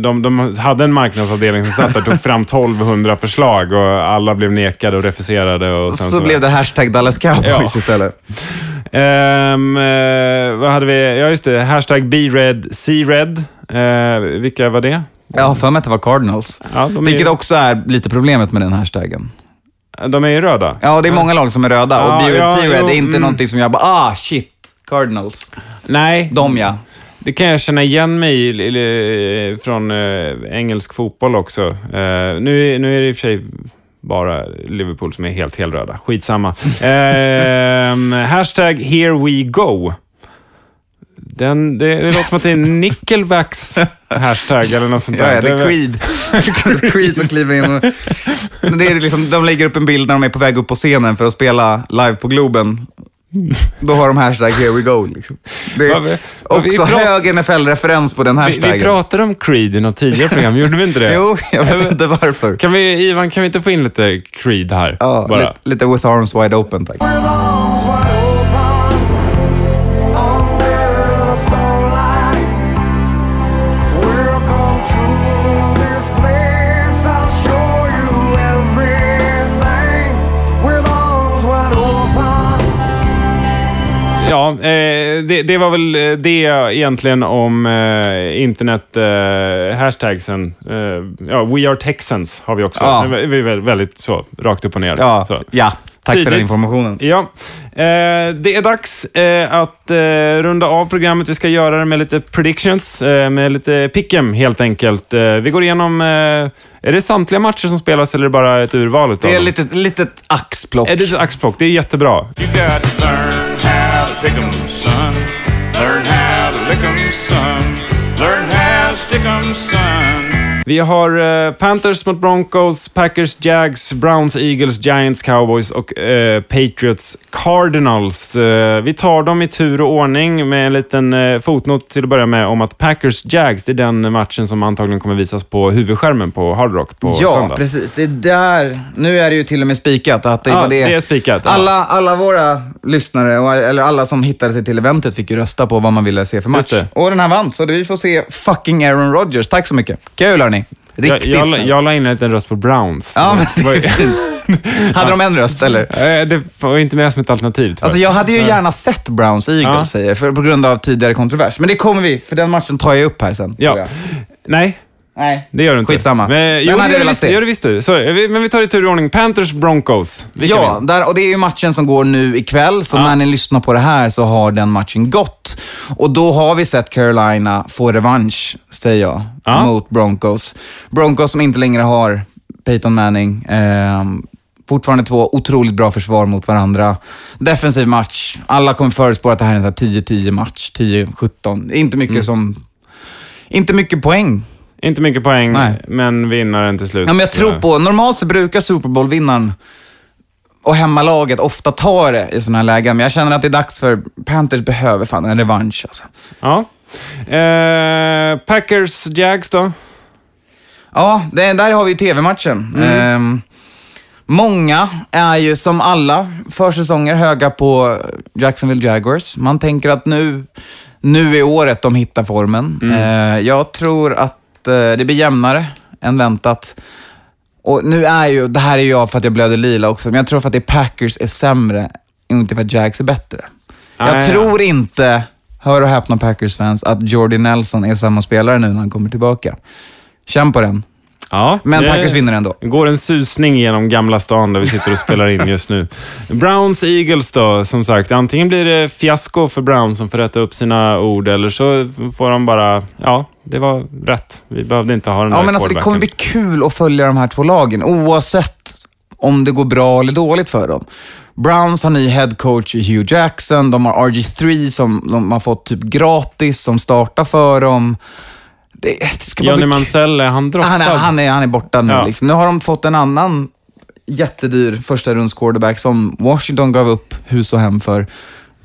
de, de hade en marknadsavdelning som satt där och tog fram 1200 förslag och alla blev nekade och refuserade. Och sen så, blev det hashtag Dallas Cowboys Ja. istället. Ehm, eh, vad hade vi? Ja, just det. Hashtag BeRed, C-Red. Eh, vilka var det? Jag har för mig att det var Cardinals. Ja, Vilket också är lite problemet med den hashtaggen. de är ju röda. Ja, det är många lag som är röda Ja, och Be ja, Red jo, är inte mm. någonting som jag bara, ah shit, Cardinals. Nej, De ja. Det kan jag känna igen mig i från eh, engelsk fotboll också. Nu, nu är det i och för sig bara Liverpool som är helt helröda. Skitsamma. Ehm, hashtag here we go. Den, det, det låter som att det är Nickelbacks hashtag eller något sånt där. ja, det är Creed. Creed som kliver in. Och, Men det är liksom, de lägger upp en bild när de är på väg upp på scenen för att spela live på Globen. Då har de hashtag here we go. Liksom. Det vi- är vi också pratar- hög NFL-referens på den Vi, hashtaggen. vi pratade om Creed i något tidigare program, gjorde vi inte det? Jo, jag vet inte varför. Kan vi, Ivan, kan vi inte få in lite Creed här? Ja, bara? lite, lite with arms wide open, tack. Ja, eh, det, det var väl eh, det egentligen om eh, internet eh, ja, We are Texans har vi också. Ja. Det är väldigt så, rakt upp och ner. Ja, Så. ja, tack för den Tydligt. informationen. Ja, eh, det är dags eh, att eh, runda av programmet. Vi ska göra det med lite predictions, eh, med lite pick'em helt enkelt. Eh, vi går igenom, eh, är det samtliga matcher som spelas eller är det bara ett urval utav Det är ett litet, litet axplock. Är det ett axplock? Det är jättebra. You got to learn how to pick 'em, son. Learn how to lick 'em, son. Learn how to stick 'em, son. Vi har eh, Panthers mot Broncos, Packers, Jags, Browns, Eagles, Giants, Cowboys och eh, Patriots, Cardinals. Eh, vi tar dem i tur och ordning med en liten eh, fotnot till att börja med om att Packers, Jags, det är den matchen som antagligen kommer visas på huvudskärmen på Hard Rock på Ja, söndag. precis. Det är där. Nu är det ju till och med spikat att det Ja, var det. det är spikat, ja. Alla, alla våra lyssnare, och, eller alla som hittade sig till eventet fick ju rösta på vad man ville se för match. Och den här vann, så vi får se fucking Aaron Rodgers. Tack så mycket. Kul hörni. Jag, Riktigt jag, snällt. jag la in en liten röst på Browns. Ja, men Det är fint. Hade de en röst eller? Eh, det var inte med som ett alternativ. Alltså jag hade ju gärna sett Browns Eagles, Ja. säger jag, för, på grund av tidigare kontrovers. Men det kommer vi, för den matchen tar jag upp här sen. ja. jag. Nej, Nej, det gör du inte. Skitsamma. Men, jo, hade det du velat visst. se. det gör du visst. det. Sorry, men vi tar det i tur och ordning. Panthers, Broncos. Vilka Ja, där, och det är ju matchen som går nu ikväll, så Ja. när ni lyssnar på det här så har den matchen gått. Och då har vi sett Carolina få revansch, säger jag, Ja. mot Broncos. Broncos som inte längre har Peyton Manning. Ehm, fortfarande två otroligt bra försvar mot varandra. Defensiv match. Alla kommer förutspå att det här är en sån här 10-10 match, 10-17. Inte mycket Mm. som... Inte mycket poäng. Inte mycket poäng, Nej. men vinnaren till slut. Ja, men jag tror på, normalt så brukar Super Bowl-vinnaren och hemmalaget ofta ta det i sådana här lägen, men jag känner att det är dags för Panthers behöver fan en revansch. Alltså. Ja. Eh, Packers, Jags då? Ja, det, där har vi ju tv-matchen. Ehm, många är ju som alla försäsonger höga på Jacksonville Jaguars. Man tänker att nu, nu är året de hittar formen. Eh, jag tror att eh, det blir jämnare än väntat. Och nu är ju, det här är ju jag för att jag blöder lila också, men jag tror för att det Packers är sämre, inte för att Jags är bättre. Ah, jag ja, ja. tror inte, hör och häpna Packers-fans, att Jordy Nelson är samma spelare nu när han kommer tillbaka. Känn på den. Ja, Men Packers vinner ändå. Det går en susning genom Gamla stan där vi sitter och spelar in just nu. Browns, Eagles då, som sagt. Antingen blir det fiasko för Browns som får rätta upp sina ord, eller så får de bara, ja, det var rätt. Vi behövde inte ha den Ja, där men alltså det kommer bli kul att följa de här två lagen, oavsett om det går bra eller dåligt för dem. Browns har ny head coach i Hugh Jackson, de har RG3 som de har fått typ gratis, som startar för dem. Det, det ska Johnny. Mansell, är han droppad? Han är, han, är, han är borta nu. Ja. Liksom. Nu har de fått en annan jättedyr första runds quarterback som Washington gav upp hus och hem för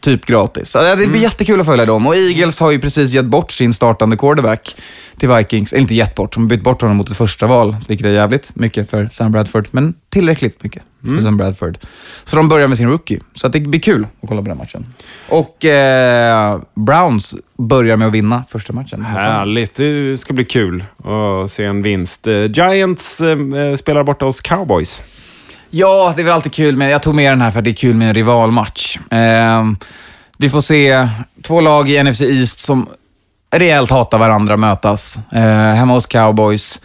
typ gratis. Det blir Mm. jättekul att följa dem. Och Eagles har ju precis gett bort sin startande quarterback till Vikings. Eller inte gett bort, de har bytt bort honom mot ett första val, vilket är jävligt mycket för Sam Bradford, men tillräckligt mycket för Mm. Sam Bradford. Så de börjar med sin rookie, så att det blir kul att kolla på den matchen. Och eh, Browns börjar med att vinna första matchen. Härligt. Det ska bli kul att se en vinst. Eh, Giants eh, spelar borta hos Cowboys. Ja, det är väl alltid kul, men jag tog med den här för att det är kul med en rivalmatch. Eh, vi får se två lag i NFC East som rejält hatar varandra mötas. Eh, hemma hos Cowboys.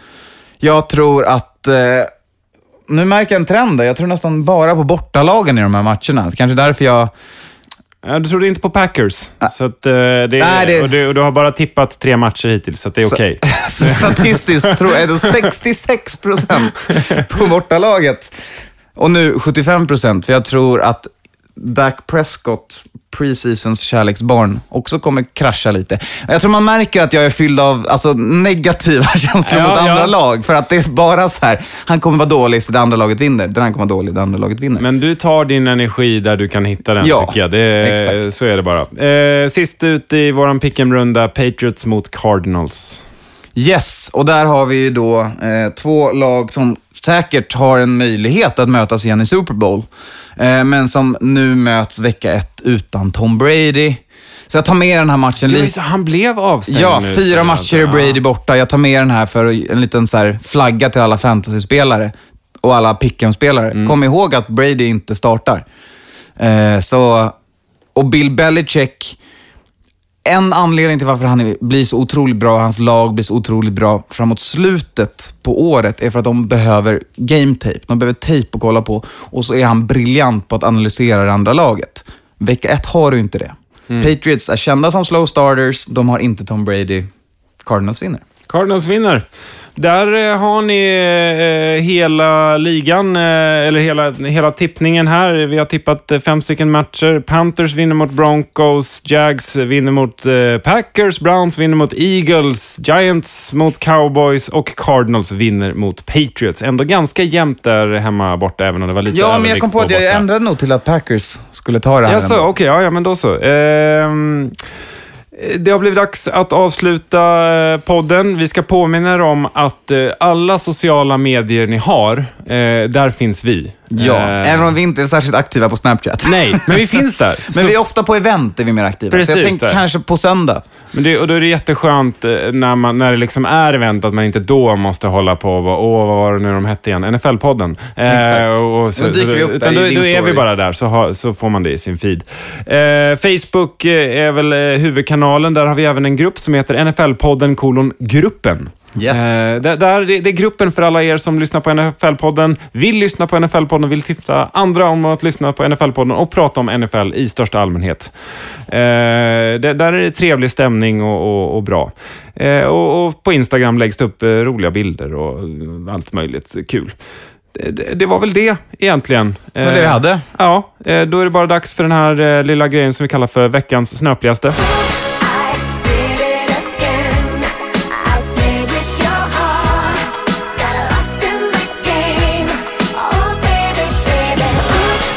Jag tror att... Eh, nu märker jag en trend där. Jag tror nästan bara på bortalagen i de här matcherna. Kanske därför jag... Ja, Du trodde inte på Packers. Så att, eh, det, Nej, det- Och, du, och du har bara tippat tre matcher hittills, så det är okej. Så statistiskt tror jag det är 66 procent på bortalaget. Och nu 75 procent, för jag tror att Dak Prescott, preseasons kärleksbarn, också kommer krascha lite. Jag tror man märker att jag är fylld av alltså, negativa känslor Ja, mot andra ja. lag. För att det är bara så här, han kommer vara dålig så det andra laget vinner. Den här kommer vara dålig, det andra laget vinner. Men du tar din energi där du kan hitta den, Ja, tycker jag. Det, exakt. så är det bara. Eh, sist ut i vår pick'em-runda, Patriots mot Cardinals. Yes, och där har vi ju då eh, två lag som säkert har en möjlighet att mötas igen i Super Bowl, eh, men som nu möts vecka ett utan Tom Brady. Så jag tar med den här matchen lite. Han blev avstängd Ja, nu fyra matcher är Brady borta. Jag tar med den här för en liten så här flagga till alla fantasyspelare och alla pick'em-spelare. Mm. Kom ihåg att Brady inte startar. Eh, så, och Bill Belichick, en anledning till varför han blir så otroligt bra, hans lag blir så otroligt bra framåt slutet på året, är för att de behöver game tape. De behöver tape att kolla på och så är han briljant på att analysera det andra laget. Vecka ett har du inte det. Patriots är kända som slow starters, de har inte Tom Brady. Cardinals vinner. Cardinals vinner. Där eh, har ni eh, hela ligan, eh, eller hela, hela tippningen här. Vi har tippat fem stycken matcher. Panthers vinner mot Broncos, Jags vinner mot Packers, Browns vinner mot Eagles, Giants mot Cowboys och Cardinals vinner mot Patriots. Ändå ganska jämnt där hemma borta, även om det var lite Ja, men jag kom på att jag ändrade nog till att Packers skulle ta det här. Jaså, okej, ja, ja, men då så. Ehm, Eh, det har blivit dags att avsluta eh, podden. Vi ska påminna er om att eh, alla sociala medier ni har, där finns vi. Ja, Eh, även om vi inte är särskilt aktiva på Snapchat. Nej, men vi finns där. Men Så- vi är ofta på event är vi mer aktiva. så Precis, jag tänkte där. kanske på söndag. Men det, och då är det jätteskönt eh, när, man, när det liksom är event att man inte då måste hålla på och vara, åh, vad var det nu de hette igen? NFL-podden. Eh, Exakt. och så, Då dyker vi upp utan där då, i din då är vi story. bara där, så, har, så får man det i sin feed. Eh, Facebook eh, är väl huvudkanalen. Där har vi även en grupp som heter NFL-podden kolon gruppen. Yes. Eh, där, där, det, det är gruppen för alla er som lyssnar på NFL-podden, vill lyssna på NFL-podden, vill tipsa andra om att lyssna på NFL-podden och prata om NFL i största allmänhet. Eh, det, där är det trevlig stämning och, och, och bra. Eh, och, och på Instagram läggs det upp eh, roliga bilder och allt möjligt kul. Det, det, var väl det egentligen. Det var det vi hade. Ja, då är det bara dags för den här lilla grejen som vi kallar för veckans snöpligaste.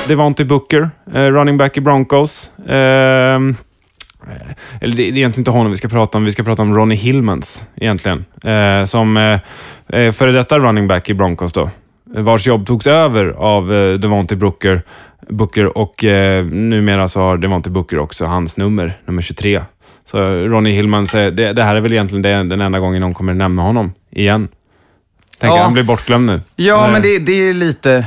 Devontae Booker, eh, running back i Broncos. Ehm, eh, eller det, är egentligen inte honom vi ska prata om. Vi ska prata om Ronnie Hillmans egentligen. Eh, som eh, eh, före detta running back i Broncos då. Eh, Vars jobb togs över av eh, Devontae Booker, Booker och eh, numera så har Devontae Booker också hans nummer, nummer 23. Så Ronnie Hillmans, eh, det, det här är väl egentligen det, den enda gången någon kommer nämna honom igen. Tänker Ja. han blir bortglömd nu. Ja, Eller- men det, det är lite...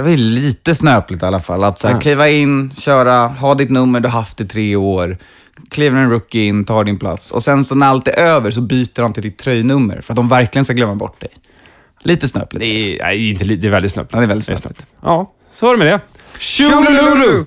Det var ju lite snöpligt i alla fall. Att så här, kliva in, köra, ha ditt nummer, du haft i tre år. Kliver en rookie in, tar din plats. Och sen så när allt är över så byter han till ditt tröjnummer för att de verkligen ska glömma bort dig. Lite snöpligt. Det är, nej, inte, li- det är väldigt snabbt. Ja, det är väldigt snabbt. Ja, så var det med det. Tjolululu!